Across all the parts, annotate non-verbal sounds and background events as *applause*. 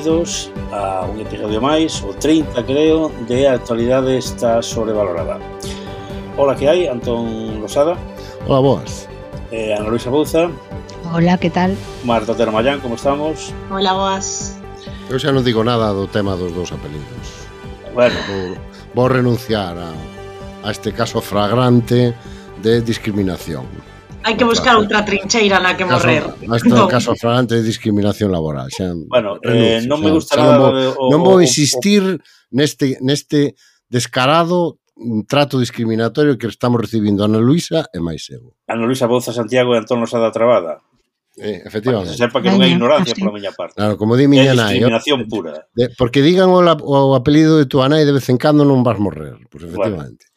benvidos a un episodio máis, o 30 creo, de a actualidade está sobrevalorada. Ola que hai, Antón Losada. Ola, boas. Eh, Ana Luisa Bouza. Ola, que tal? Marta Termallán, como estamos? Ola, boas. Eu xa non digo nada do tema dos dous apelidos. Bueno. Vou, vou renunciar a, a este caso fragrante de discriminación. Hai que buscar outra trincheira na que morrer. Neste no. caso flagrante de discriminación laboral, xa. Bueno, eh, renuncio, eh, non xa, me gusta xa, nada non vou, o, non vou insistir o, neste neste descarado trato discriminatorio que estamos recibindo Ana Luisa e máis eu. Ana Luisa Bouza Santiago e Antón Losada Trabada. Eh, efectivamente. Para que sepa que non hai ignorancia pola miña parte. Claro, como di miña nai. É discriminación nai, pura. De, porque digan o, la, o apelido de tua nai de vez en cando non vas morrer. Pues, efectivamente. Bueno.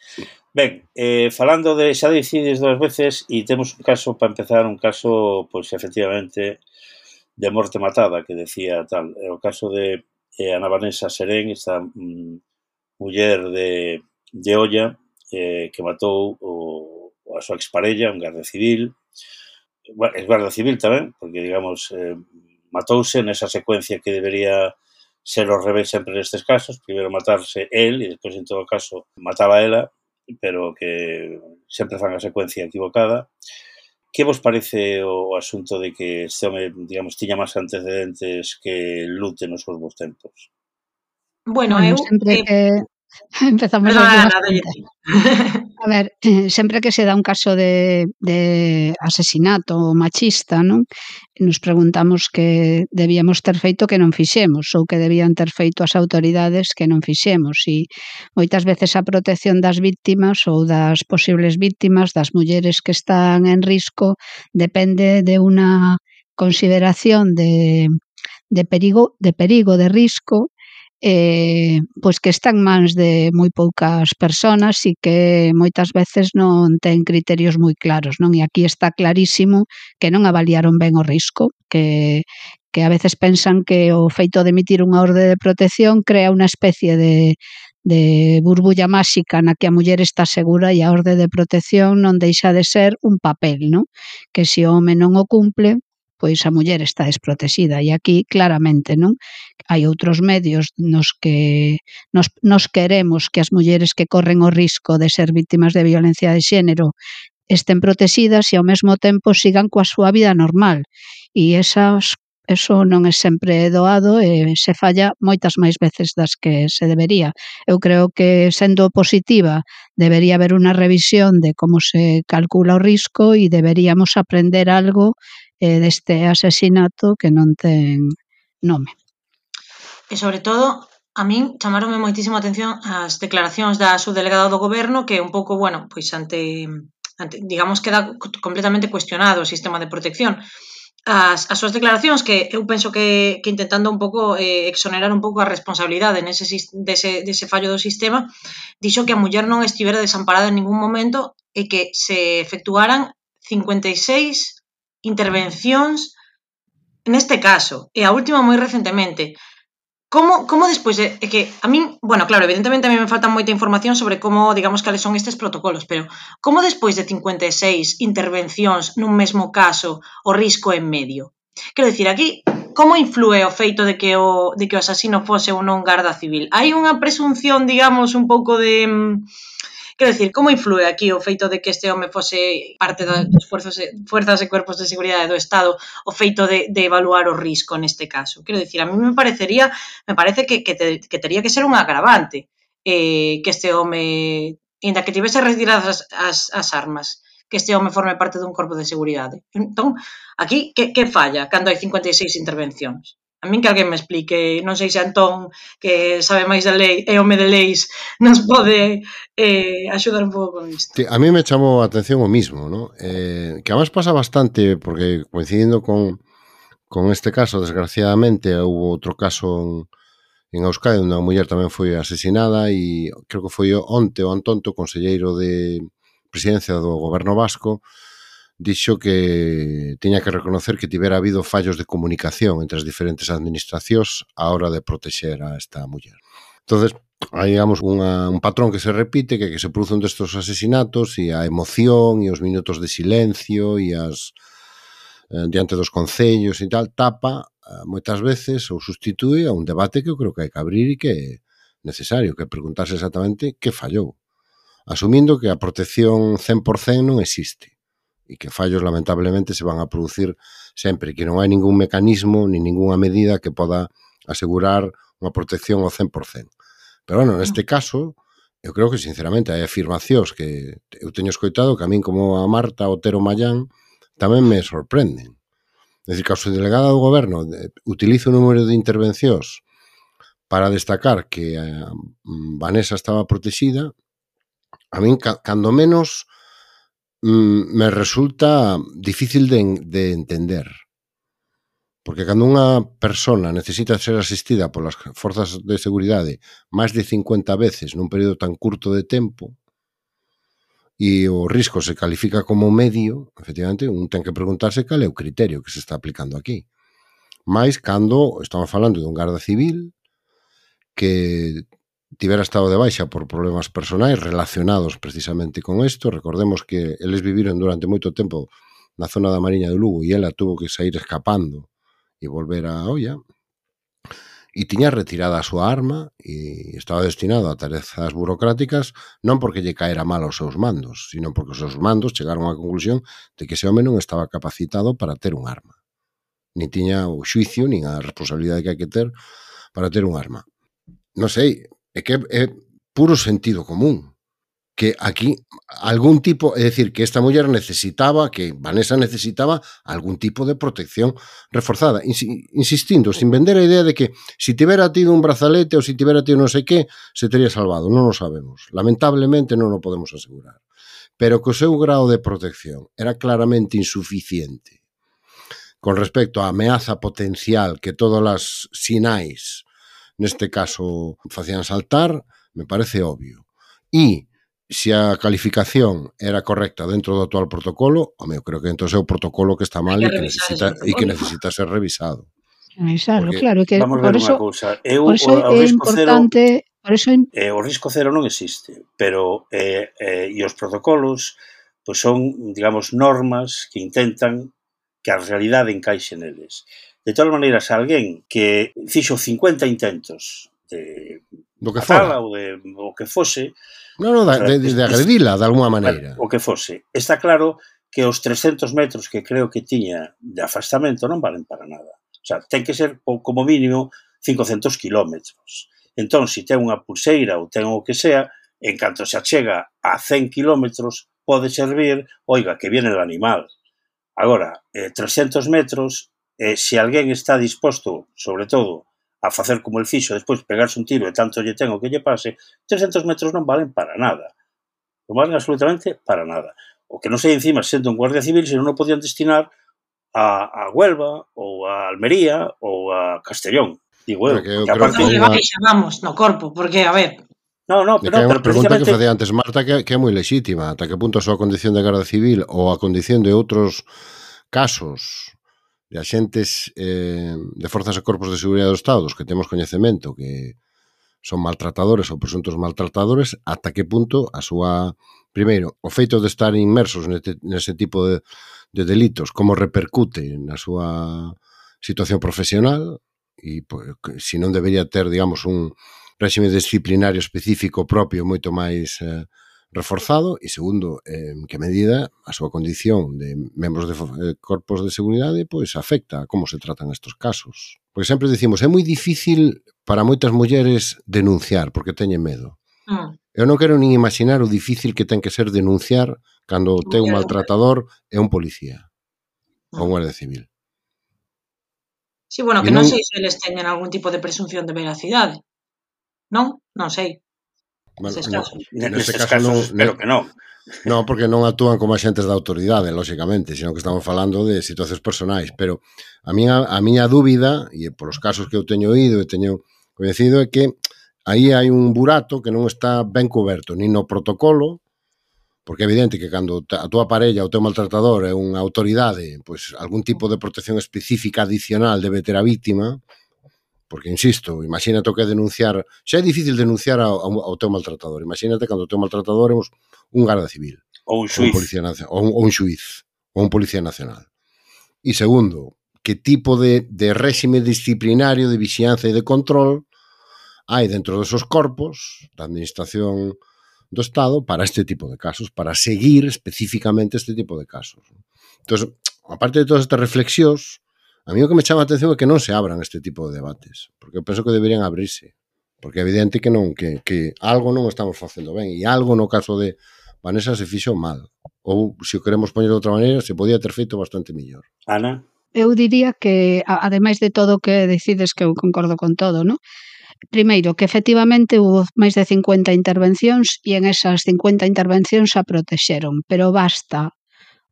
Ben, eh, falando de xa decides dúas veces e temos un caso para empezar, un caso pois efectivamente de morte matada que decía tal, é o caso de eh, Ana Vanessa Serén, esta mm, muller de, de Olla eh, que matou o, a súa exparella, un guarda civil. Bueno, es guarda civil tamén, porque digamos eh, matouse nesa secuencia que debería ser o revés sempre nestes casos, primeiro matarse el e despois en todo caso mataba ela pero que sempre fan a secuencia equivocada. Que vos parece o asunto de que este home, digamos, tiña máis antecedentes que Lute nos seus bons tempos? Bueno, bueno eu... Sempre que, *laughs* Empezamos Perdona, a, a ver, *laughs* eh, sempre que se dá un caso de, de asesinato machista, non? nos preguntamos que debíamos ter feito que non fixemos ou que debían ter feito as autoridades que non fixemos. E moitas veces a protección das víctimas ou das posibles víctimas das mulleres que están en risco depende de unha consideración de, de perigo, de perigo, de risco eh, pois que están mans de moi poucas personas e que moitas veces non ten criterios moi claros, non? E aquí está clarísimo que non avaliaron ben o risco, que que a veces pensan que o feito de emitir unha orde de protección crea unha especie de, de burbulla máxica na que a muller está segura e a orde de protección non deixa de ser un papel, non? Que se o home non o cumple, pois a muller está desprotexida e aquí claramente, non? Hai outros medios nos que nos, nos queremos que as mulleres que corren o risco de ser víctimas de violencia de xénero estén protexidas e ao mesmo tempo sigan coa súa vida normal. E esas eso non é sempre doado e se falla moitas máis veces das que se debería. Eu creo que sendo positiva debería haber unha revisión de como se calcula o risco e deberíamos aprender algo eh, deste asesinato que non ten nome. E sobre todo, a min chamaronme moitísimo atención as declaracións da subdelegada do goberno que un pouco, bueno, pois ante, ante digamos queda completamente cuestionado o sistema de protección. As, as súas declaracións que eu penso que, que intentando un pouco eh, exonerar un pouco a responsabilidade nese, dese, dese fallo do sistema, dixo que a muller non estivera desamparada en ningún momento e que se efectuaran 56 intervencións neste caso, e a última moi recentemente. Como, como despois de, é que a min, bueno, claro, evidentemente a mí me falta moita información sobre como, digamos, cales son estes protocolos, pero como despois de 56 intervencións nun mesmo caso o risco é medio? Quero dicir, aquí como influe o feito de que o, de que o asasino fose ou non garda civil? Hai unha presunción, digamos, un pouco de mm, Quero dicir, como influe aquí o feito de que este home fose parte das forzas, fuerzas e cuerpos de seguridade do Estado o feito de, de evaluar o risco neste caso? Quero dicir, a mí me parecería, me parece que, que, te, que tería que ser un agravante eh, que este home, inda que tivese retiradas as, as armas, que este home forme parte dun corpo de seguridade. Entón, aquí, que, que falla cando hai 56 intervencións? A min que alguén me explique, non sei se Antón, que sabe máis de lei, é home de leis, *laughs* nos pode eh, axudar un pouco con isto. Sí, a mí me chamou a atención o mismo, ¿no? eh, que además pasa bastante, porque coincidindo con, con este caso, desgraciadamente, houve outro caso en, en Euskadi, onde a muller tamén foi asesinada e creo que foi onte o Antonto, conselleiro de presidencia do goberno vasco, dixo que tiña que reconocer que tivera habido fallos de comunicación entre as diferentes administracións á hora de protexer a esta muller. Entonces, hai, digamos, unha, un patrón que se repite, que, que se producen un destos asesinatos e a emoción e os minutos de silencio e as eh, diante dos concellos e tal, tapa eh, moitas veces ou sustitúe a un debate que eu creo que hai que abrir e que é necesario, que preguntarse exactamente que fallou, asumindo que a protección 100% non existe e que fallos lamentablemente se van a producir sempre, que non hai ningún mecanismo ni ninguna medida que poda asegurar unha protección ao 100%. Pero bueno, neste ah. caso, eu creo que sinceramente hai afirmacións que eu teño escoitado que a min como a Marta Otero Mayán tamén me sorprenden. É dicir, que a delegada do goberno eh, utiliza o número de intervencións para destacar que a Vanessa estaba protexida, a min, cando menos, mm, me resulta difícil de, de entender. Porque cando unha persona necesita ser asistida polas forzas de seguridade máis de 50 veces nun período tan curto de tempo, e o risco se califica como medio, efectivamente, un ten que preguntarse cal é o criterio que se está aplicando aquí. Mais cando estamos falando dun garda civil que tivera estado de baixa por problemas personais relacionados precisamente con isto. Recordemos que eles viviron durante moito tempo na zona da Mariña de Lugo e ela tuvo que sair escapando e volver a olla. E tiña retirada a súa arma e estaba destinado a tarefas burocráticas non porque lle caera mal aos seus mandos, sino porque os seus mandos chegaron á conclusión de que ese home non estaba capacitado para ter un arma. Ni tiña o xuicio, nin a responsabilidade que hai que ter para ter un arma. Non sei, É que é puro sentido común que aquí algún tipo, é dicir, que esta muller necesitaba, que Vanessa necesitaba algún tipo de protección reforzada, insistindo, sin vender a idea de que si tivera tido un brazalete ou si tivera tido non sei que, se teria salvado, non o sabemos. Lamentablemente non o podemos asegurar. Pero que o seu grado de protección era claramente insuficiente con respecto á ameaza potencial que todas as sinais neste caso facían saltar, me parece obvio. E se a calificación era correcta dentro do actual protocolo, home, eu creo que entón é o protocolo que está mal e que necesita, e que necesita ser revisado. Revisado, claro, que vamos por ver eso, cousa. Eu, por eso o, é importante... Cero, por eso... eh, o risco cero non existe, pero eh, eh, e os protocolos pois pues son, digamos, normas que intentan que a realidade encaixe neles. De tal maneira, se alguén que fixo 50 intentos de do que fora. ou de, o que fose, No, no, de, de, de agredila, de alguma maneira. O que fose. Está claro que os 300 metros que creo que tiña de afastamento non valen para nada. O sea, ten que ser como mínimo 500 kilómetros. Entón, se si ten unha pulseira ou ten o que sea, en canto se achega a 100 kilómetros, pode servir, oiga, que viene o animal. Agora, eh, 300 metros eh, se alguén está disposto, sobre todo, a facer como el fixo, despois pegarse un tiro e tanto lle ten o que lle pase, 300 metros non valen para nada. Non valen absolutamente para nada. O que non sei encima, sendo un guardia civil, se non o podían destinar a, a Huelva, ou a Almería, ou a Castellón. Digo eu, que, eu que aparte... Que baixa, vamos, no corpo, porque, a ver, No, no, pero, que é unha pregunta precisamente... que facía antes Marta que, que é moi lexítima, ata que punto a súa condición de guarda civil ou a condición de outros casos de axentes eh, de forzas e corpos de seguridade do Estado, dos que temos coñecemento que son maltratadores ou presuntos maltratadores, ata que punto a súa... Primeiro, o feito de estar inmersos neste, nese tipo de, de delitos, como repercute na súa situación profesional, e pois, se non debería ter, digamos, un réxime disciplinario específico propio moito máis eh, reforzado e segundo, en que medida a súa condición de membros de eh, corpos de seguridade pois afecta a como se tratan estes casos. Porque sempre decimos, é moi difícil para moitas mulleres denunciar porque teñen medo. Mm. Eu non quero nin imaginar o difícil que ten que ser denunciar cando o teu un maltratador é un policía ah. ou un guardia civil. Sí, bueno, que non, non sei se eles teñen algún tipo de presunción de veracidade. Non? Non sei. Bueno, no, neste caso, casos, non, espero que non. Non, porque non actúan como axentes da autoridade, lóxicamente, senón que estamos falando de situacións personais, pero a miña, a miña dúbida, e polos casos que eu teño oído e teño coñecido, é que aí hai un burato que non está ben coberto, nin no protocolo, porque é evidente que cando a túa parella, o teu maltratador é unha autoridade, pois algún tipo de protección específica adicional debe ter a vítima, Porque, insisto, imagínate o que é denunciar, xa é difícil denunciar ao, ao teu maltratador, imagínate cando o teu maltratador é un garda civil. Ou un xuiz. Ou un, policía, ou un, ou un xuiz, ou un policía nacional. E segundo, que tipo de, de réxime disciplinario de vixianza e de control hai dentro desos corpos da administración do Estado para este tipo de casos, para seguir especificamente este tipo de casos. Entón, aparte de todas estas reflexións, A mí o que me chama a atención é que non se abran este tipo de debates, porque eu penso que deberían abrirse, porque é evidente que non que, que algo non estamos facendo ben e algo no caso de Vanessa se fixo mal, ou se o queremos poñer de outra maneira, se podía ter feito bastante mellor. Ana? Eu diría que, ademais de todo o que decides que eu concordo con todo, non? Primeiro, que efectivamente hubo máis de 50 intervencións e en esas 50 intervencións a protexeron, pero basta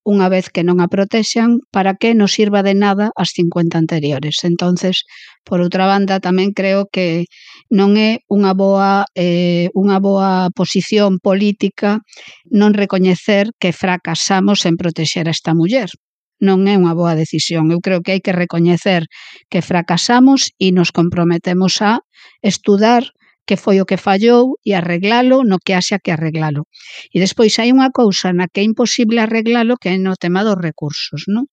unha vez que non a protexan, para que nos sirva de nada as 50 anteriores. Entonces, por outra banda, tamén creo que non é unha boa eh, unha boa posición política non recoñecer que fracasamos en protexer a esta muller. Non é unha boa decisión. Eu creo que hai que recoñecer que fracasamos e nos comprometemos a estudar que foi o que fallou e arreglalo no que haxa que arreglalo. E despois hai unha cousa na que é imposible arreglalo que é no tema dos recursos, non?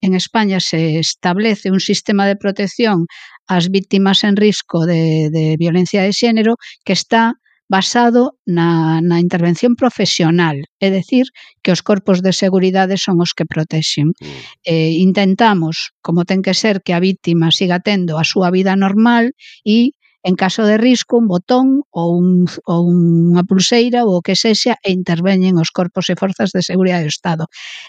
En España se establece un sistema de protección ás víctimas en risco de, de violencia de xénero que está basado na, na intervención profesional, é decir, que os corpos de seguridade son os que protexen. Mm. Eh, intentamos, como ten que ser, que a víctima siga tendo a súa vida normal e En caso de risco, un botón ou, un, ou unha pulseira ou o que sexa e interveñen os corpos e forzas de seguridade do Estado.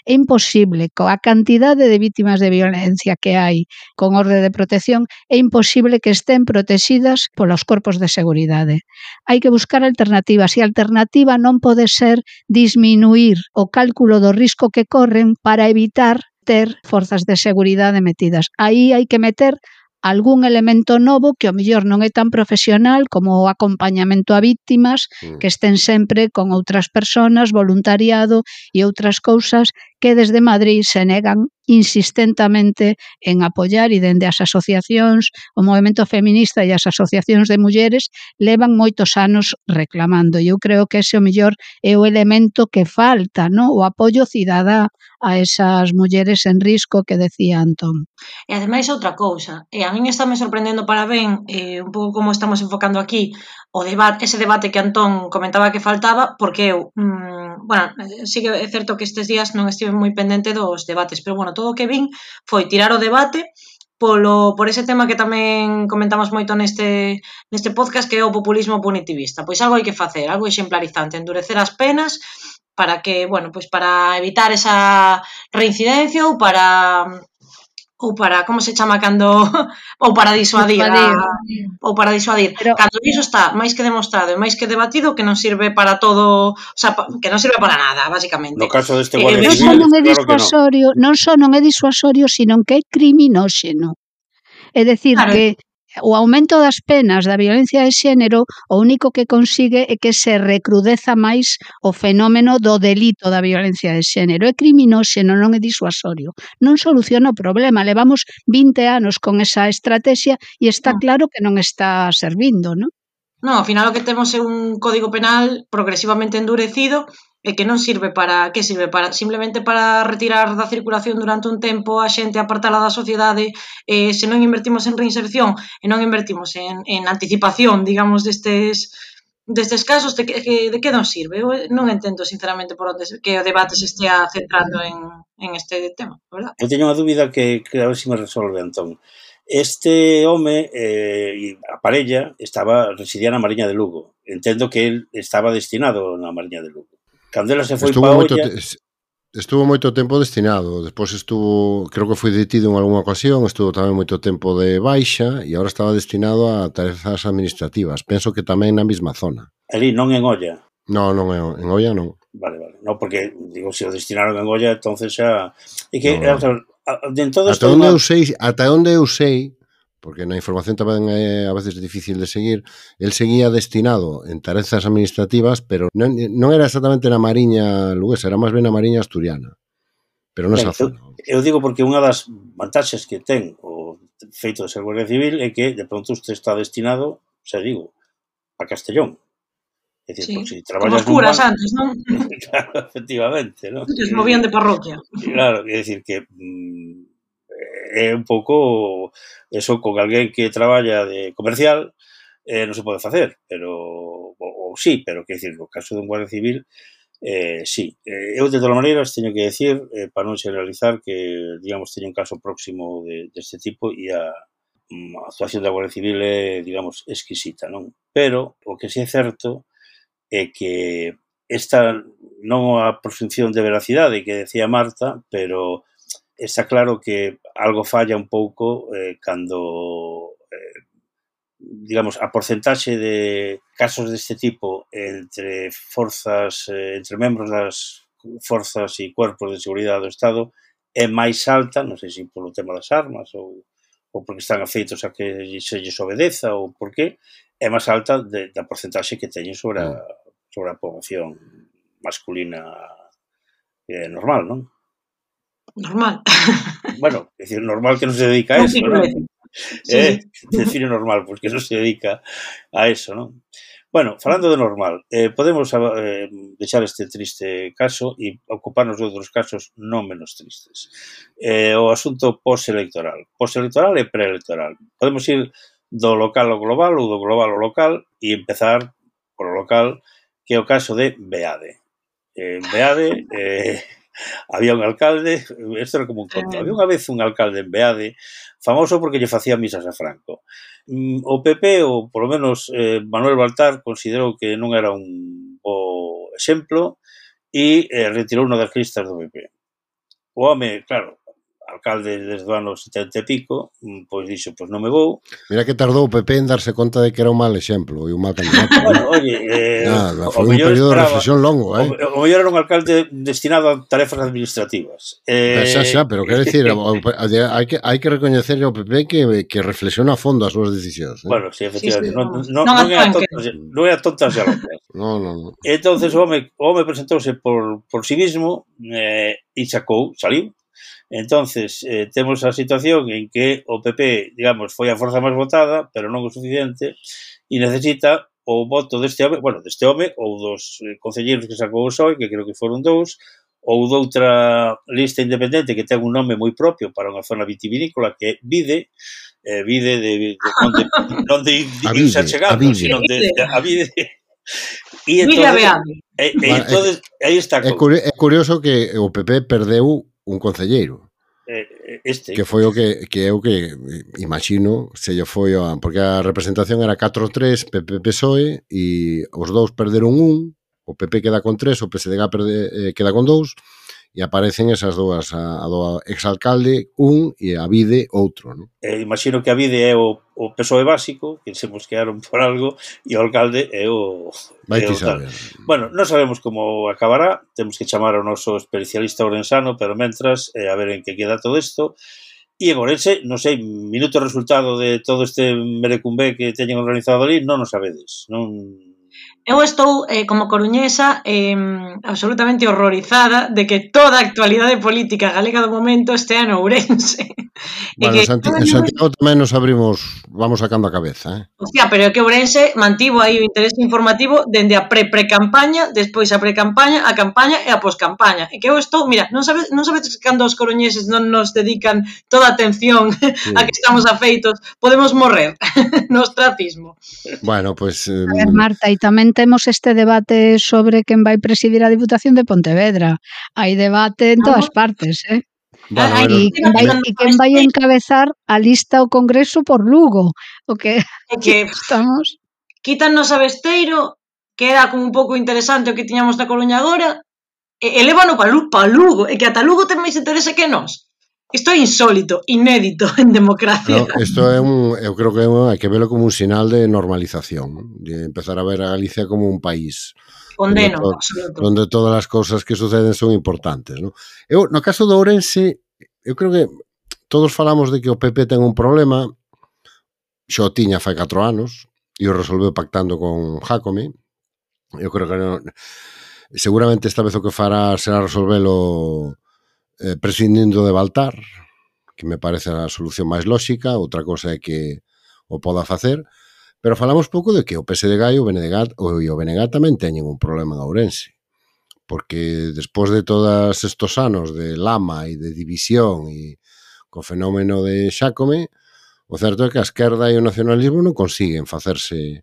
É imposible, coa cantidade de vítimas de violencia que hai con orde de protección, é imposible que estén protegidas polos corpos de seguridade. Hai que buscar alternativas e a alternativa non pode ser disminuir o cálculo do risco que corren para evitar ter forzas de seguridade metidas. Aí hai que meter algún elemento novo que o mellor non é tan profesional como o acompañamento a víctimas, mm. que estén sempre con outras personas, voluntariado e outras cousas que desde Madrid se negan insistentemente en apoiar e dende as asociacións, o movimento feminista e as asociacións de mulleres levan moitos anos reclamando. E eu creo que ese o mellor é o elemento que falta, no? o apoio cidadá, a esas mulleres en risco que decía Antón. E ademais outra cousa, e a min está me sorprendendo para ben eh, un pouco como estamos enfocando aquí o debate, ese debate que Antón comentaba que faltaba, porque eu mm, bueno, eh, sí que é certo que estes días non estive moi pendente dos debates, pero bueno, todo o que vin foi tirar o debate polo, por ese tema que tamén comentamos moito neste, neste podcast que é o populismo punitivista. Pois algo hai que facer, algo exemplarizante, endurecer as penas para que, bueno, pois para evitar esa reincidencia ou para ou para como se chama cando *laughs* ou para disuadir, disuadir. A, ou para disuadir. Pero, cando iso está máis que demostrado e máis que debatido que non sirve para todo, o sea, que non sirve para nada, basicamente. No caso deste eh, Guardia eh, Civil, non é disuasorio, claro non. non só non é disuasorio, sino que é criminóxeno. É decir claro. que o aumento das penas da violencia de xénero o único que consigue é que se recrudeza máis o fenómeno do delito da violencia de xénero. É criminóxeno, non é disuasorio. Non soluciona o problema. Levamos 20 anos con esa estrategia e está ah. claro que non está servindo, non? No, ao final o que temos é un código penal progresivamente endurecido e que non sirve para que sirve para simplemente para retirar da circulación durante un tempo a xente apartala da sociedade e se non invertimos en reinserción e non invertimos en, en anticipación digamos destes destes casos de que, de que non sirve eu non entendo sinceramente por onde que o debate se estea centrando en, en este tema verdad? Eu teño unha dúbida que, que a ver se me resolve Antón Este home eh, a parella estaba residía na Mariña de Lugo. Entendo que él estaba destinado na Mariña de Lugo Candela se foi pa moito, olla. Estuvo moito tempo destinado, despois estuvo, creo que foi detido en algunha ocasión, estuvo tamén moito tempo de baixa e agora estaba destinado a tarefas administrativas, penso que tamén na mesma zona. Ali non en olla. No, non en, en olla non. Vale, vale. No, porque digo, se o destinaron en olla, entonces xa é que no, no. dentro de ata onde eu sei, ata onde eu sei, porque na información tamén é a veces difícil de seguir, el seguía destinado en tarefas administrativas, pero non, non era exactamente na Mariña luguesa, era máis ben na Mariña asturiana. Pero non esa zona. Eu, eu digo porque unha das vantaxes que ten o feito de ser Guardia Civil é que de pronto usted está destinado, xa digo, a Castellón, É dicir, sí. por si traballas Como curas banco, antes, non? *laughs* claro, efectivamente, non? Que movían de parroquia. Claro, é dicir que mm, é un pouco eso con alguén que traballa de comercial eh, non se pode facer, pero ou, ou sí, pero que decir, no caso dun guardia civil eh, sí. Eh, eu, de todas maneiras, teño que decir, eh, para non generalizar, que, digamos, teño un caso próximo de, deste de tipo e a, mm, a actuación da Guardia Civil é, digamos, exquisita, non? Pero o que sí é certo é que esta non a presunción de veracidade que decía Marta, pero está claro que algo falla un pouco eh, cando eh, digamos a porcentaxe de casos deste tipo entre forzas eh, entre membros das forzas e corpos de seguridade do Estado é máis alta, non sei se polo tema das armas ou, ou porque están afeitos a que se lles obedeza ou por qué, é máis alta de, da porcentaxe que teñen sobre a, mm. sobre a población masculina eh, normal, non? normal. *laughs* Bueno, es decir, normal que no se dedica a eso, ¿no? Sí. Eh, decir normal, porque no se dedica a eso, ¿no? Bueno, falando de normal, eh, podemos eh, deixar este triste caso e ocuparnos de outros casos non menos tristes. Eh, o asunto postelectoral. Postelectoral e preelectoral. Podemos ir do local ao global ou do global ao local e empezar polo local, que é o caso de Beade. Eh, Beade... Eh, había un alcalde, isto era como un conto, ah. había unha vez un alcalde en Beade, famoso porque lle facía misas a Franco. Mm, o PP, ou polo menos eh, Manuel Baltar, considerou que non era un bo exemplo e eh, retirou unha das listas do PP. O home, claro, alcalde desde o ano 70 e pico, pois dixo, pois non me vou. Mira que tardou o Pepe en darse conta de que era un mal exemplo e un mal candidato. *laughs* Eh. bueno, oye, eh, Nada, foi un período esperaba, de reflexión longo, eh? O, o mellor era un alcalde destinado a tarefas administrativas. Eh... Xa, xa, pero quero dicir, hai que, hai que recoñecer ao Pepe que, que reflexiona a fondo as súas decisións. Eh? Bueno, sí, efectivamente, sí, sí. non, non, non, non, é a tonta, non é a tonta xa no, no, no. Entón, o home, o home presentouse por, por sí mismo eh, e sacou, saliu, Entonces, eh, temos a situación en que o PP, digamos, foi a forza máis votada, pero non o suficiente, e necesita o voto deste home, bueno, deste home, ou dos eh, concelleiros que sacou o PSOE, que creo que foron dous, ou doutra lista independente que ten un nome moi propio para unha zona vitivinícola que é Vide, eh, Vide de, de, *laughs* de onde, onde se ha chegado, sino de, de, a Vide. E entonces, e, e, entón, aí está. É, curioso que o PP perdeu un concelleiro. Este. Que foi o que, que eu que eh, imagino se lle foi a, porque a representación era 4-3 PP PSOE e os dous perderon un, o PP queda con 3, o PSDG perde, eh, queda con 2 e aparecen esas dúas, a, a do exalcalde un e a Vide outro. Non? Eh, imagino que a Vide é o, o PSOE básico, que se mosquearon *laughs* por algo, e o alcalde é o... Vai é o. Bueno, non sabemos como acabará, temos que chamar ao noso especialista orensano, pero mentras, eh, a ver en que queda todo isto, E en Orense, non sei, minuto resultado de todo este merecumbé que teñen organizado ali, non o sabedes. Non, Eu estou, eh, como coruñesa, eh, absolutamente horrorizada de que toda a actualidade política galega do momento estea no Ourense. Bueno, *laughs* e que, Santi, en Santiago tamén nos abrimos, vamos sacando a cabeza. Eh? Hostia, pero é que Ourense mantivo aí o interés informativo dende a pre-pre-campaña, despois a pre-campaña, a campaña e a poscampaña. E que eu estou, mira, non sabes, non sabes cando os coruñeses non nos dedican toda a atención *laughs* sí. a que estamos afeitos, podemos morrer *laughs* no ostracismo. Bueno, pois... Pues, eh, a ver, Marta, e tamén temos este debate sobre quen vai presidir a Diputación de Pontevedra. Hai debate en todas ah. partes, eh? Bueno, ah, bueno. E, quen vai, e quen vai encabezar a lista ao Congreso por Lugo. O que, que *laughs* estamos... Quítanos a Besteiro, era como un pouco interesante o que tiñamos na Coruña agora, e, e levano pa Lugo, e que ata Lugo ten máis interese que nós. Isto é insólito, inédito en democracia. No, isto é un, eu creo que é un, hai que velo como un sinal de normalización, de empezar a ver a Galicia como un país. Condeno, donde, absoluto. Donde todas as cousas que suceden son importantes, ¿no? Eu no caso de Ourense, eu creo que todos falamos de que o PP ten un problema, xo tiña fai 4 anos e o resolveu pactando con Jacome. Eu creo que non, seguramente esta vez o que fará será resolvelo eh, prescindindo de Baltar, que me parece a solución máis lóxica, outra cosa é que o poda facer, pero falamos pouco de que o PSDG e o Benegat, o, e o Benegat tamén teñen un problema en Ourense, porque despois de todos estos anos de lama e de división e co fenómeno de Xacome, o certo é que a esquerda e o nacionalismo non consiguen facerse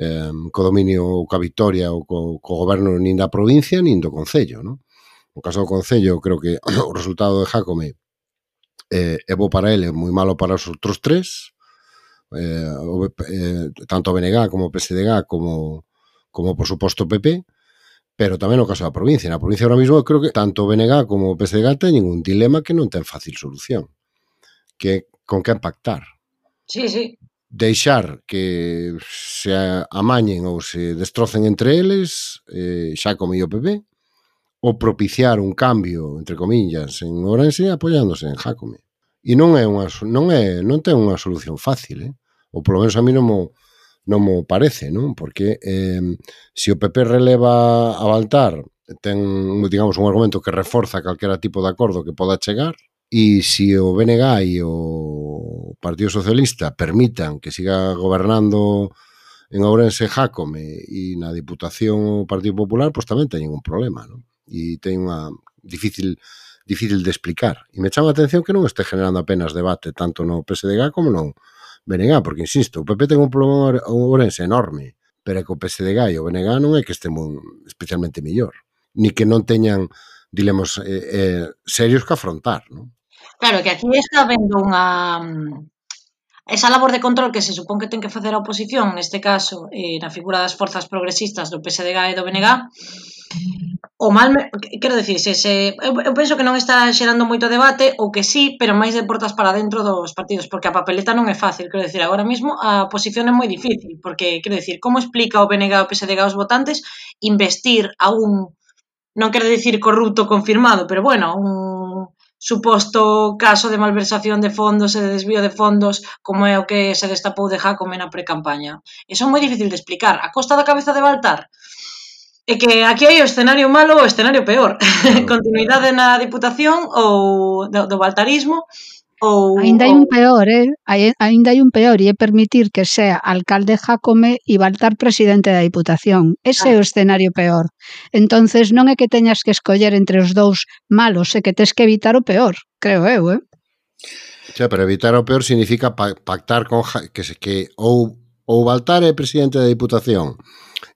eh, co dominio ou ca vitoria ou co, co goberno nin da provincia nin do Concello, non? No caso do Concello, creo que *clears throat* o resultado de Jacome eh, é bo para ele, moi malo para os outros tres, eh, o, eh, tanto BNG como PSDG como, como por suposto PP, pero tamén no caso da provincia. Na provincia ahora mismo creo que tanto BNG como o PSDG teñen un dilema que non ten fácil solución, que con que impactar. Sí, sí deixar que se amañen ou se destrocen entre eles eh, xa como o PP ou propiciar un cambio, entre comillas, en Orense apoiándose en Jacome. E non é unha non é non ten unha solución fácil, eh? Ou polo menos a mí non mo non mo parece, non? Porque eh, se o PP releva a Baltar ten, digamos, un argumento que reforza calquera tipo de acordo que poda chegar, e se o BNG e o Partido Socialista permitan que siga gobernando en Ourense Jacome e na Diputación o Partido Popular, pois pues tamén teñen un problema, non? e ten unha difícil difícil de explicar. E me chama a atención que non este generando apenas debate tanto no PSDG como no BNG, porque insisto, o PP ten un problema un Ourense enorme, pero é que o PSDG e o BNG non é que estemos especialmente millor, ni que non teñan dilemos eh, eh, serios que afrontar, non? Claro, que aquí está vendo unha mm, esa labor de control que se supón que ten que facer a oposición, neste caso, eh, na figura das forzas progresistas do PSDG e do BNG, o mal, me, quero dicir, se, se, eu, eu penso que non está xerando moito debate, ou que sí, pero máis de portas para dentro dos partidos, porque a papeleta non é fácil, quero dicir, agora mesmo a posición é moi difícil, porque, quero dicir, como explica o BNG o PSDG aos votantes? Investir a un, non quero dicir corrupto confirmado, pero bueno, un suposto caso de malversación de fondos e de desvío de fondos como é o que se destapou de Jacome na precampaña. Iso é moi difícil de explicar. A costa da cabeza de Baltar é que aquí hai o escenario malo ou o escenario peor. Claro, *laughs* Continuidade claro. na diputación ou do, do baltarismo Ou, ainda hai un peor, eh? Hai, ainda hai un peor e é permitir que sea alcalde Jacome e Baltar presidente da Diputación. Ese é o ah. escenario peor. Entonces non é que teñas que escoller entre os dous malos, é que tes que evitar o peor, creo eu, eh? Xa, pero evitar o peor significa pactar con que se que ou ou Baltar é presidente da Diputación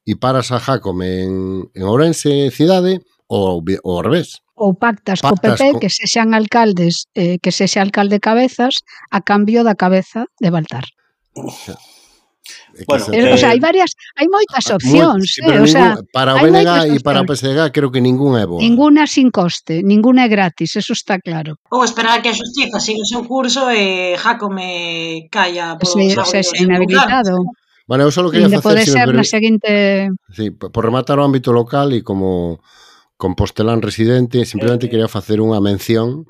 e paras a Jacome en, en Ourense cidade ou, ou ao revés ou pactas, pactas co PP co... que sexan alcaldes, eh, que sexa alcalde cabezas a cambio da cabeza de Baltar. Bueno, eh, o sea, hai varias, hai moitas ah, opcións, moi, sí, eh, o sea, para o BNG e para o PSDG creo que ningunha é boa. Ninguna sin coste, ninguna é gratis, eso está claro. Ou esperar que a xustiza siga o seu curso e Jacome calla por sí, o sea, inhabilitado. Bueno, eu só quería facer... Pode ser si na seguinte... Sí, por rematar o ámbito local e como compostelán residente, simplemente eh, eh. quería facer unha mención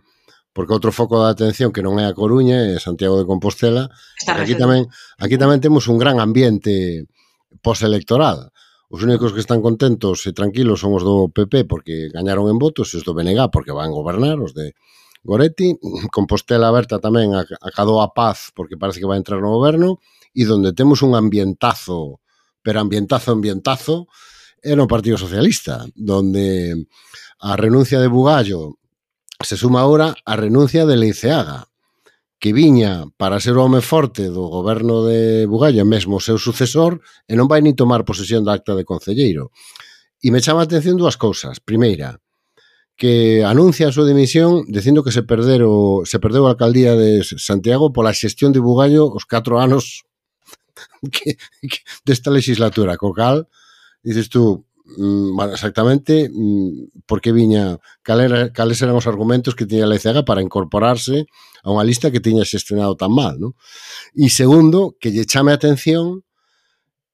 porque outro foco de atención que non é a Coruña, é Santiago de Compostela. Aquí tamén, aquí tamén temos un gran ambiente postelectoral. Os únicos que están contentos e tranquilos son os do PP porque gañaron en votos, e os do BNG porque van gobernar, os de Goretti. Compostela aberta tamén acadou a paz porque parece que vai entrar no goberno e donde temos un ambientazo, pero ambientazo, ambientazo, é no Partido Socialista, donde a renuncia de Bugallo se suma agora a renuncia de Leiceaga, que viña para ser o home forte do goberno de Bugallo mesmo o seu sucesor e non vai ni tomar posesión da acta de concelleiro. E me chama a atención dúas cousas. Primeira, que anuncia a súa dimisión dicindo que se perdero, se perdeu a alcaldía de Santiago pola xestión de Bugallo os catro anos *laughs* que, que desta legislatura, co cal dices tú, mm, bueno, exactamente mm, por que viña cal era, cales eran os argumentos que tiña a Leizaga para incorporarse a unha lista que tiña xestionado tan mal, non? E segundo, que lle chame a atención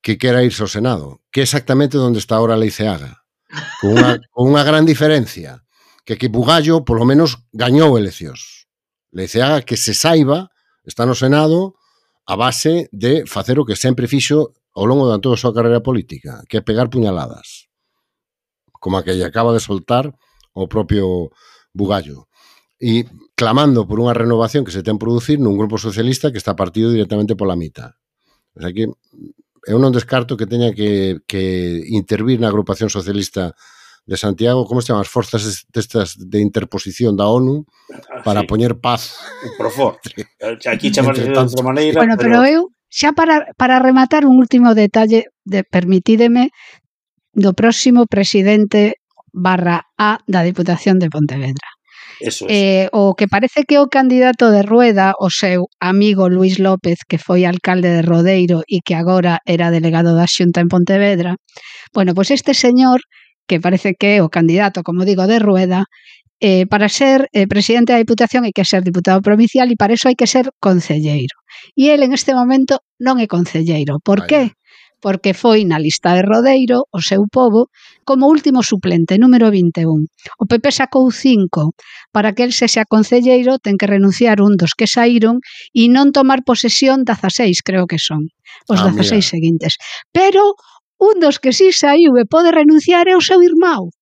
que quera irse ao Senado, que é exactamente onde está ahora Leiceaga, con unha, *laughs* con unha gran diferencia, que que Bugallo polo menos gañou eleccións. Leiceaga que se saiba está no Senado a base de facer o que sempre fixo ao longo da toda a súa carreira política, que é pegar puñaladas, como a que lle acaba de soltar o propio Bugallo e clamando por unha renovación que se ten producir nun grupo socialista que está partido directamente pola mitad. O sea que eu non descarto que teña que, que intervir na agrupación socialista de Santiago, como se chama, as forzas destas de interposición da ONU ah, para ah, sí. poñer paz. Profor. *laughs* Aquí chamas de outra maneira, bueno, pero, pero eu Xa para, para rematar un último detalle, de, permitídeme, do próximo presidente barra A da Diputación de Pontevedra. Eso es. eh, o que parece que o candidato de Rueda, o seu amigo Luis López, que foi alcalde de Rodeiro e que agora era delegado da Xunta en Pontevedra, bueno, pois este señor, que parece que é o candidato, como digo, de Rueda, eh, para ser eh, presidente da Diputación hai que ser diputado provincial e para eso hai que ser concelleiro. E el en este momento non é concelleiro. Por ah, Vaya. que? Porque foi na lista de Rodeiro, o seu povo, como último suplente, número 21. O PP sacou cinco. Para que el sexa concelleiro, ten que renunciar un dos que saíron e non tomar posesión 16, creo que son, os ah, 16 mira. seguintes. Pero un dos que sí saiu e pode renunciar é o seu irmão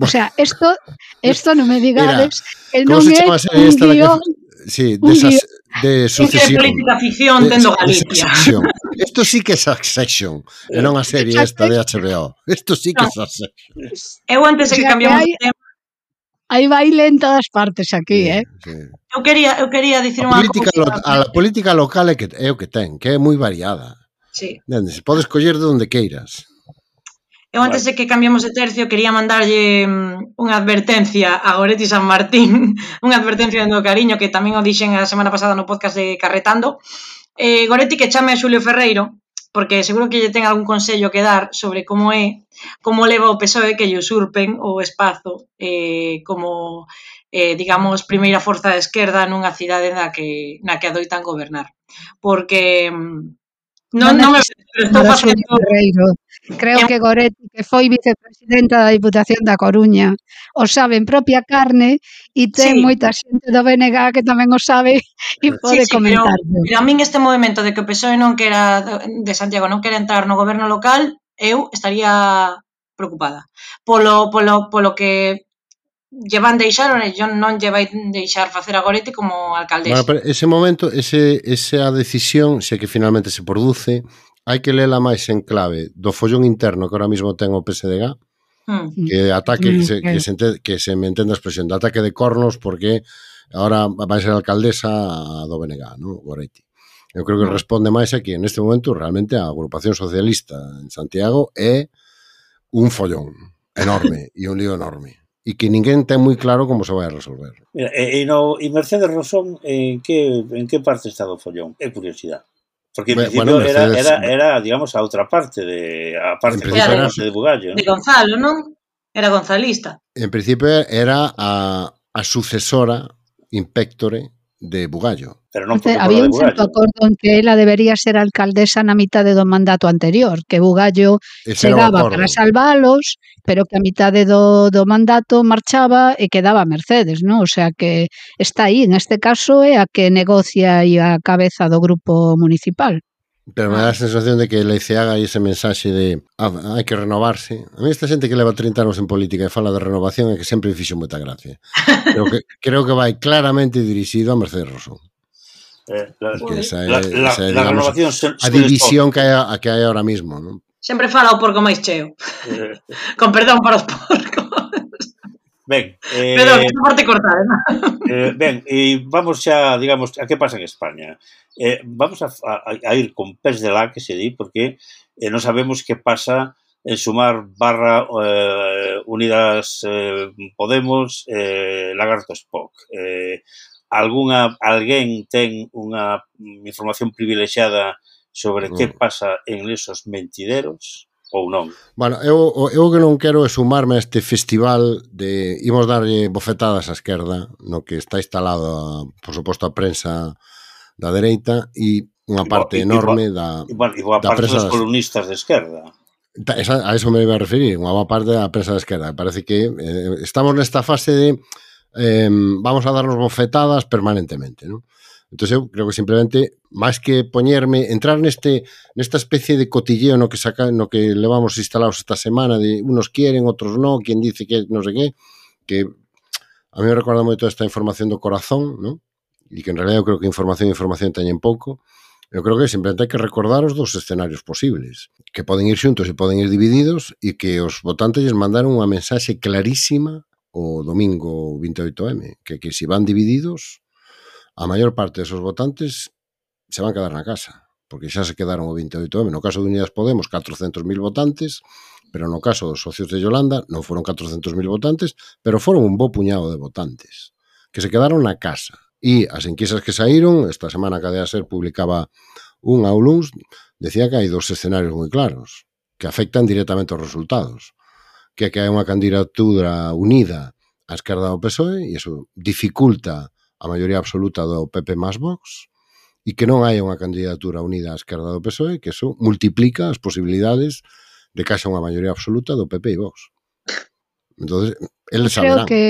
O sea, esto, esto non me digades Mira, que non é un guión sí, desas, de sucesión. Que política ficción tendo de, Galicia. Esto Isto sí que é Succession, e non a serie esta de HBO. Isto sí que é. Succession. Eu antes de que cambiamos de tema, Aí baile en todas partes aquí, sí, eh? Sí. Eu quería, eu quería dicir unha política lo, a la política local é que é o que ten, que é moi variada. Sí. Entendes? Podes coller de onde queiras. Eu antes de que cambiamos de tercio quería mandarlle mm, unha advertencia a Goretti San Martín, *laughs* unha advertencia do cariño que tamén o dixen a semana pasada no podcast de Carretando. Eh, Goretti que chame a Xulio Ferreiro, porque seguro que lle ten algún consello que dar sobre como é, como leva o PSOE que lle usurpen o espazo eh, como, eh, digamos, primeira forza de esquerda nunha cidade na que, na que adoitan gobernar. Porque mm, non, non, non me estou facendo... Ferreiro Creo que Goretti, que foi vicepresidenta da Diputación da Coruña, o sabe en propia carne e ten sí. moita xente do BNG que tamén o sabe *laughs* e pode sí, sí, comentar. Pero, pero a min este movimento de que o PSOE non quera de Santiago non quera entrar no goberno local, eu estaría preocupada. Polo, polo, polo que llevan deixaron deixar ou non lle vai deixar facer a Goretti como alcaldesa. Bueno, pero ese momento, ese, esa decisión, se que finalmente se produce, hai que lela máis en clave do follón interno que ahora mismo ten o PSDG, mm. que ataque, mm, que, se, que, se ente, que se me entenda a expresión, de ataque de cornos porque ahora vai ser alcaldesa do BNG, ¿no? Goretti. Eu creo que hmm. responde máis aquí, en este momento, realmente a agrupación socialista en Santiago é un follón enorme *laughs* e un lío enorme e que ninguén ten moi claro como se vai a resolver. Mira, e, e, no, e Mercedes Rosón, en que, en que parte está do follón? É curiosidade. Porque en bueno, principio bueno, era, Mercedes... era, era, digamos, a outra parte, de, a parte principio... de, de Bugallo. De Gonzalo, non? Era gonzalista. En principio era a, a sucesora, Impectore, de Bugallo. Pero non Entonces, había un certo acordo en que ela debería ser alcaldesa na mitade do mandato anterior, que Bugallo Ese chegaba para salvalos, pero que a mitade do, do mandato marchaba e quedaba Mercedes, non? O sea que está aí, en este caso é a que negocia e a cabeza do grupo municipal. Pero me ah. dá a sensación de que Leiceaga hai ese mensaxe de ah, hai que renovarse. A mí esta xente que leva 30 anos en política e fala de renovación é que sempre fixo moita gracia. *laughs* Creo que, creo que vai claramente dirixido a Mercedes Rosón. Eh, la, esa é, la, la, esa é, la digamos, renovación se, se a división que hai, a que hai ahora mismo. ¿no? Sempre fala o porco máis cheo. Eh. *laughs* Con perdón para os porcos. Ben, eh, Pero esta parte cortada, ¿no? Eh. eh, ben, e vamos xa, digamos, a que pasa en España. Eh, vamos a, a, a ir con pés de la que se di, porque eh, non sabemos que pasa en sumar barra eh, Unidas eh, Podemos eh, Lagarto Spock. Eh, alguna, alguén ten unha información privilexiada sobre mm. que pasa en esos mentideros? ou non. Bueno, eu, eu que non quero é sumarme a este festival de imos darlle bofetadas á esquerda no que está instalado, por suposto, a prensa da dereita e unha parte e, enorme da, e, bueno, e boa da parte dos columnistas de esquerda. Esa, a eso me iba a referir, unha boa parte da prensa de esquerda. Parece que eh, estamos nesta fase de eh, vamos a darnos bofetadas permanentemente, non? Entón eu creo que simplemente máis que poñerme, entrar neste nesta especie de cotilleo no que saca, no que levamos instalados esta semana de unos quieren, outros non, quen dice que non sei que, que a mí me recorda moito esta información do corazón, non? E que en realidad eu creo que información e información teñen pouco. Eu creo que simplemente hai que recordar os dos escenarios posibles, que poden ir xuntos e poden ir divididos e que os votantes lles mandaron unha mensaxe clarísima o domingo 28M, que, que se si van divididos, a maior parte dos votantes se van quedar na casa, porque xa se quedaron o 28M. No caso de Unidas Podemos, 400.000 votantes, pero no caso dos socios de Yolanda non foron 400.000 votantes, pero foron un bo puñado de votantes que se quedaron na casa. E as enquisas que saíron, esta semana que a ser publicaba un ao luns, decía que hai dos escenarios moi claros que afectan directamente os resultados. Que que hai unha candidatura unida á esquerda do PSOE e iso dificulta a maioría absoluta do PP más Vox, e que non hai unha candidatura unida á esquerda do PSOE, que eso multiplica as posibilidades de que haxa unha maioría absoluta do PP e Vox. Entonces, eles saberán. Creo que,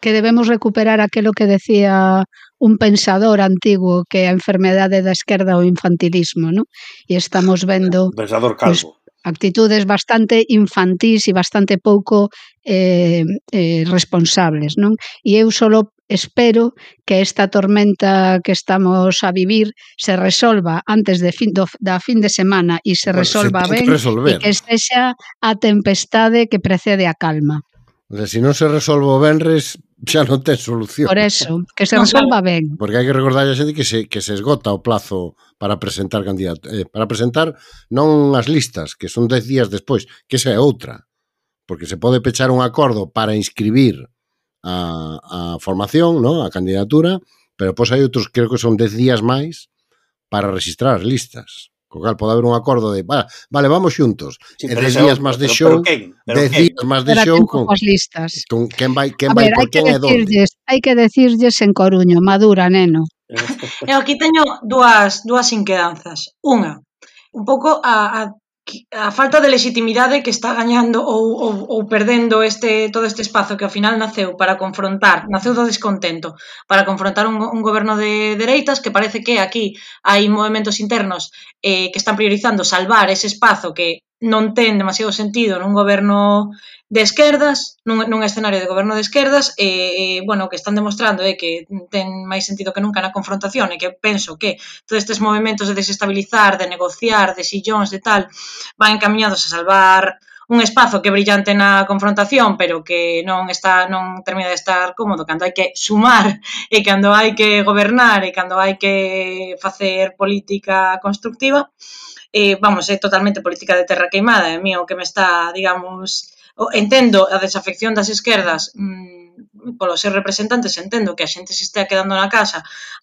que debemos recuperar aquilo que decía un pensador antigo que a enfermedade da esquerda o infantilismo, ¿no? E estamos vendo... Pensador calvo. Pues, actitudes bastante infantís e bastante pouco eh, eh, responsables. Non? E eu solo espero que esta tormenta que estamos a vivir se resolva antes de fin, do, da fin de semana e se resolva ben resolver. e que sexa a tempestade que precede a calma. Se si non se resolve o Benres, xa non ten solución. Por eso, que se resolva ben. Porque hai que recordar a xente que se, que se esgota o plazo para presentar candidato, eh, para presentar non as listas, que son 10 días despois, que esa é outra. Porque se pode pechar un acordo para inscribir a, a formación, ¿no? a candidatura, pero pois hai outros, creo que son 10 días máis, para registrar as listas. Co cal pode haber un acordo de, vale, vale vamos xuntos. Sí, e dez días máis de show, pero, pero, pero quen? días máis de show con, con, listas. con quen vai, quen a vai ver, por quen e donde. Hai que decirlles en Coruño, madura, neno. Eu aquí teño dúas, dúas inquedanzas. Unha, un pouco a, a a falta de legitimidade que está gañando ou, ou, ou perdendo este todo este espazo que ao final naceu para confrontar, naceu do descontento, para confrontar un, un goberno de dereitas que parece que aquí hai movimentos internos eh, que están priorizando salvar ese espazo que non ten demasiado sentido nun goberno de esquerdas, nun, nun escenario de goberno de esquerdas, e, e, bueno, o que están demostrando é que ten máis sentido que nunca na confrontación, e que penso que todos estes movimentos de desestabilizar, de negociar, de sillóns, de tal, van encaminhados a salvar un espazo que é brillante na confrontación, pero que non está non termina de estar cómodo. Cando hai que sumar e cando hai que gobernar e cando hai que facer política constructiva eh, vamos, é totalmente política de terra queimada, é mío que me está, digamos, entendo a desafección das esquerdas, mmm, polos seus representantes entendo que a xente se estea quedando na casa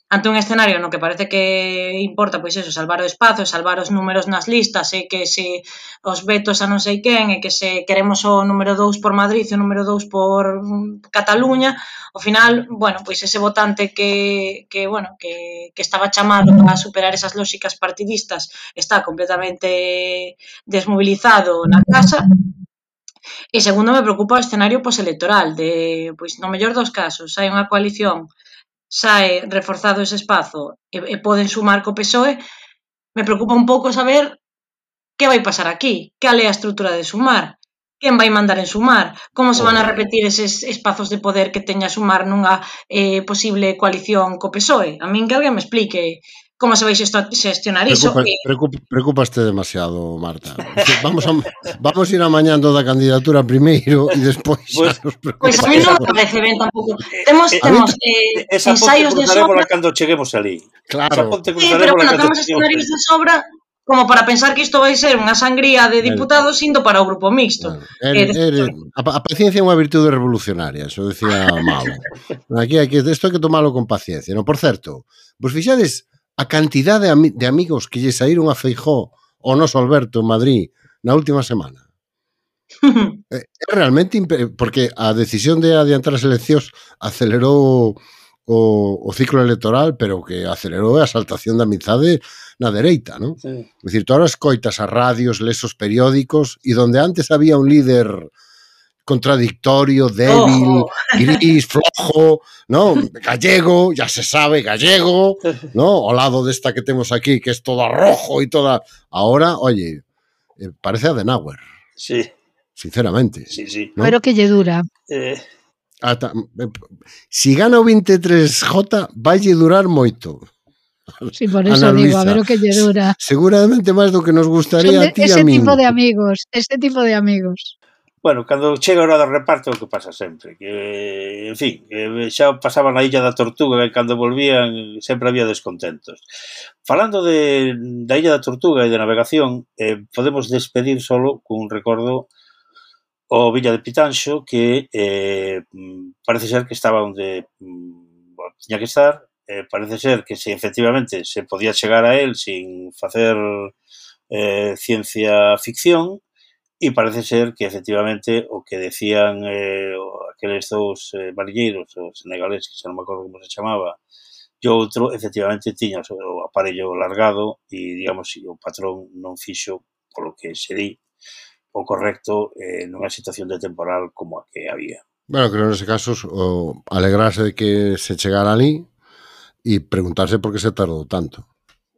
ante un escenario no que parece que importa pois eso, salvar o espazo, salvar os números nas listas e que se os vetos a non sei quen e que se queremos o número 2 por Madrid e o número 2 por Cataluña, ao final, bueno, pois ese votante que, que bueno, que, que estaba chamado a superar esas lógicas partidistas está completamente desmobilizado na casa E segundo me preocupa o escenario postelectoral de, pois no mellor dos casos hai unha coalición, sae reforzado ese espazo e, e poden sumar co PSOE, me preocupa un pouco saber que vai pasar aquí, cal é a estrutura de sumar, quen vai mandar en sumar, como se van a pois. repetir eses espazos de poder que teña sumar nunha eh, posible coalición co PSOE. A min que alguén me explique como se vai xestionar iso. Preocupa, que... preocupa, preocupaste demasiado, Marta. Vamos a, vamos a ir amañando da candidatura primeiro e despois *laughs* pues, nos. Pois pues a mí non me *laughs* parece ben tampouco. Temos, eh, temos eh, esa ensaios de sobra. cando cheguemos ali. Claro. Esa sí, pero bueno, temos escenarios de sobra como para pensar que isto vai ser unha sangría de diputados indo para o grupo mixto. Bueno, er, er, a, a paciencia é unha virtude revolucionaria, eso decía Mau. *laughs* Aquí, aquí, isto hai que tomalo con paciencia. No, por certo, vos fixades a cantidade de, am de amigos que lle saíron a Feijó o noso Alberto en Madrid na última semana. *laughs* Eh, é realmente porque a decisión de adiantar as eleccións acelerou o, o ciclo electoral, pero que acelerou a saltación da amizade na dereita, non? Sí. É dicir, tú ahora escoitas a radios, lesos periódicos, e donde antes había un líder contradictorio, débil, oh. gris, flojo, ¿no? Gallego, ya se sabe, gallego, ¿no? O lado desta que temos aquí, que es toda rojo y toda... Ahora, oye, eh, parece Adenauer. Sí. Sinceramente. Sí, sí. ¿no? Pero que lle dura. Eh... Ata... Eh, si gana o 23J, valle durar moito. Sí, por eso Ana digo, a ver o que lle dura. Seguramente máis do que nos gustaría de, a ti e a mí. Ese tipo de amigos, ese tipo de amigos. Bueno, cando chega a hora do reparto o que pasa sempre? Que, En fin, xa pasaban a Illa da Tortuga E cando volvían sempre había descontentos. Falando de, da Illa da Tortuga e de navegación eh, Podemos despedir solo cun recordo O Villa de Pitanxo Que eh, parece ser que estaba onde mm, bueno, tiña que estar eh, Parece ser que se efectivamente se podía chegar a él Sin facer eh, ciencia ficción E parece ser que efectivamente o que decían eh, aqueles dous eh, marilleiros, os senegaleses, que xa non me acordo como se chamaba, e o outro efectivamente tiña o aparello largado e digamos o patrón non fixo polo que se di o correcto eh, nunha situación de temporal como a que había. Bueno, creo nese casos o alegrarse de que se chegara ali e preguntarse por que se tardou tanto.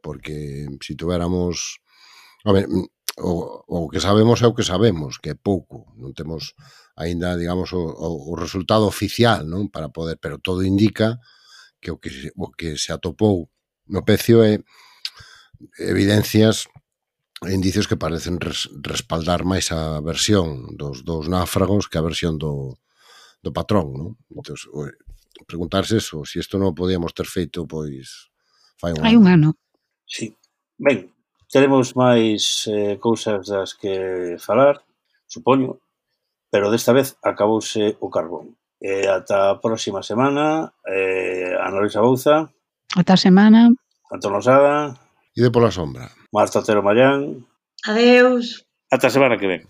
Porque se si tuéramos... A ver, o, o que sabemos é o que sabemos, que é pouco, non temos aínda, digamos, o, o, o resultado oficial, non, para poder, pero todo indica que o que o que se atopou no pecio é evidencias e indicios que parecen res, respaldar máis a versión dos dous náfragos que a versión do, do patrón, non? Entón, preguntarse eso, se si isto non podíamos ter feito, pois fai un Hai un ano. Sí. Ben, Teremos máis eh, cousas das que falar, supoño, pero desta vez acabouse o carbón. E ata a próxima semana, eh, Ana Luisa Bouza. Ata a semana. Antón Osada. E de pola sombra. Marta Otero Mayán. Adeus. Ata a semana que ven.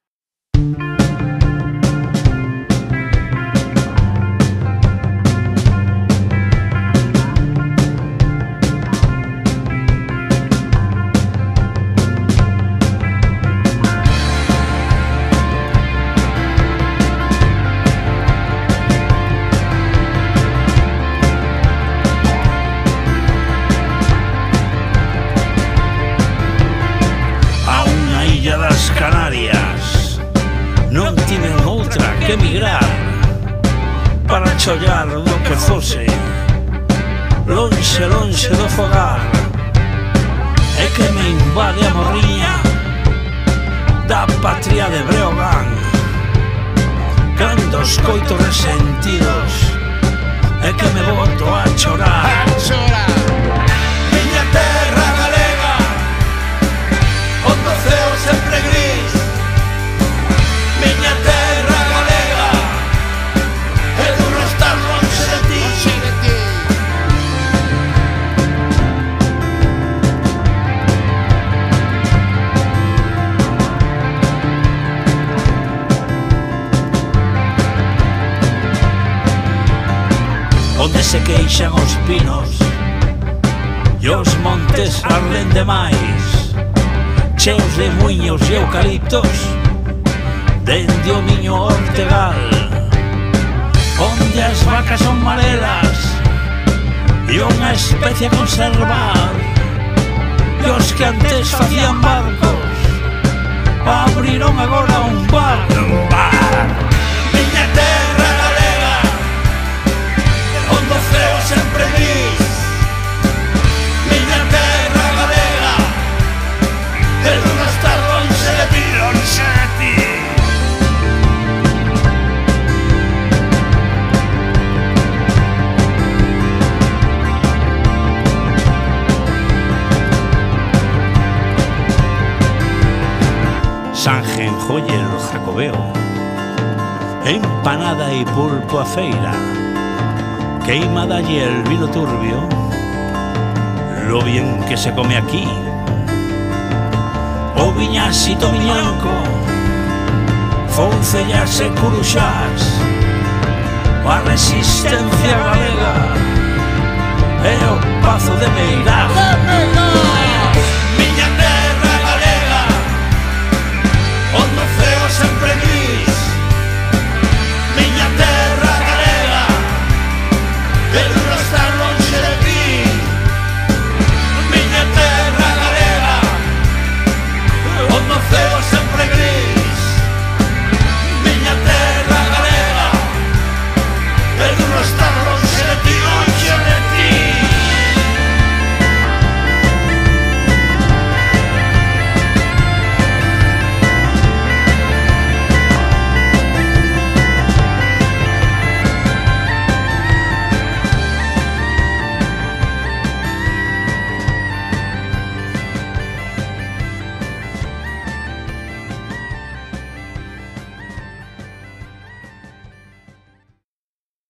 cheos de muiños e eucaliptos Dende o miño ortegal Onde as vacas son marelas E unha especie a conservar E os que antes facían barcos Abriron agora un bar Un bar. Miña terra galega Onde o ceo sempre vive. empanada e pulpo a feira, queima y el vino turbio, lo bien que se come aquí. O viñasito miñanco, foncellas e curuxás, a resistencia galega e o pazo de Meirás.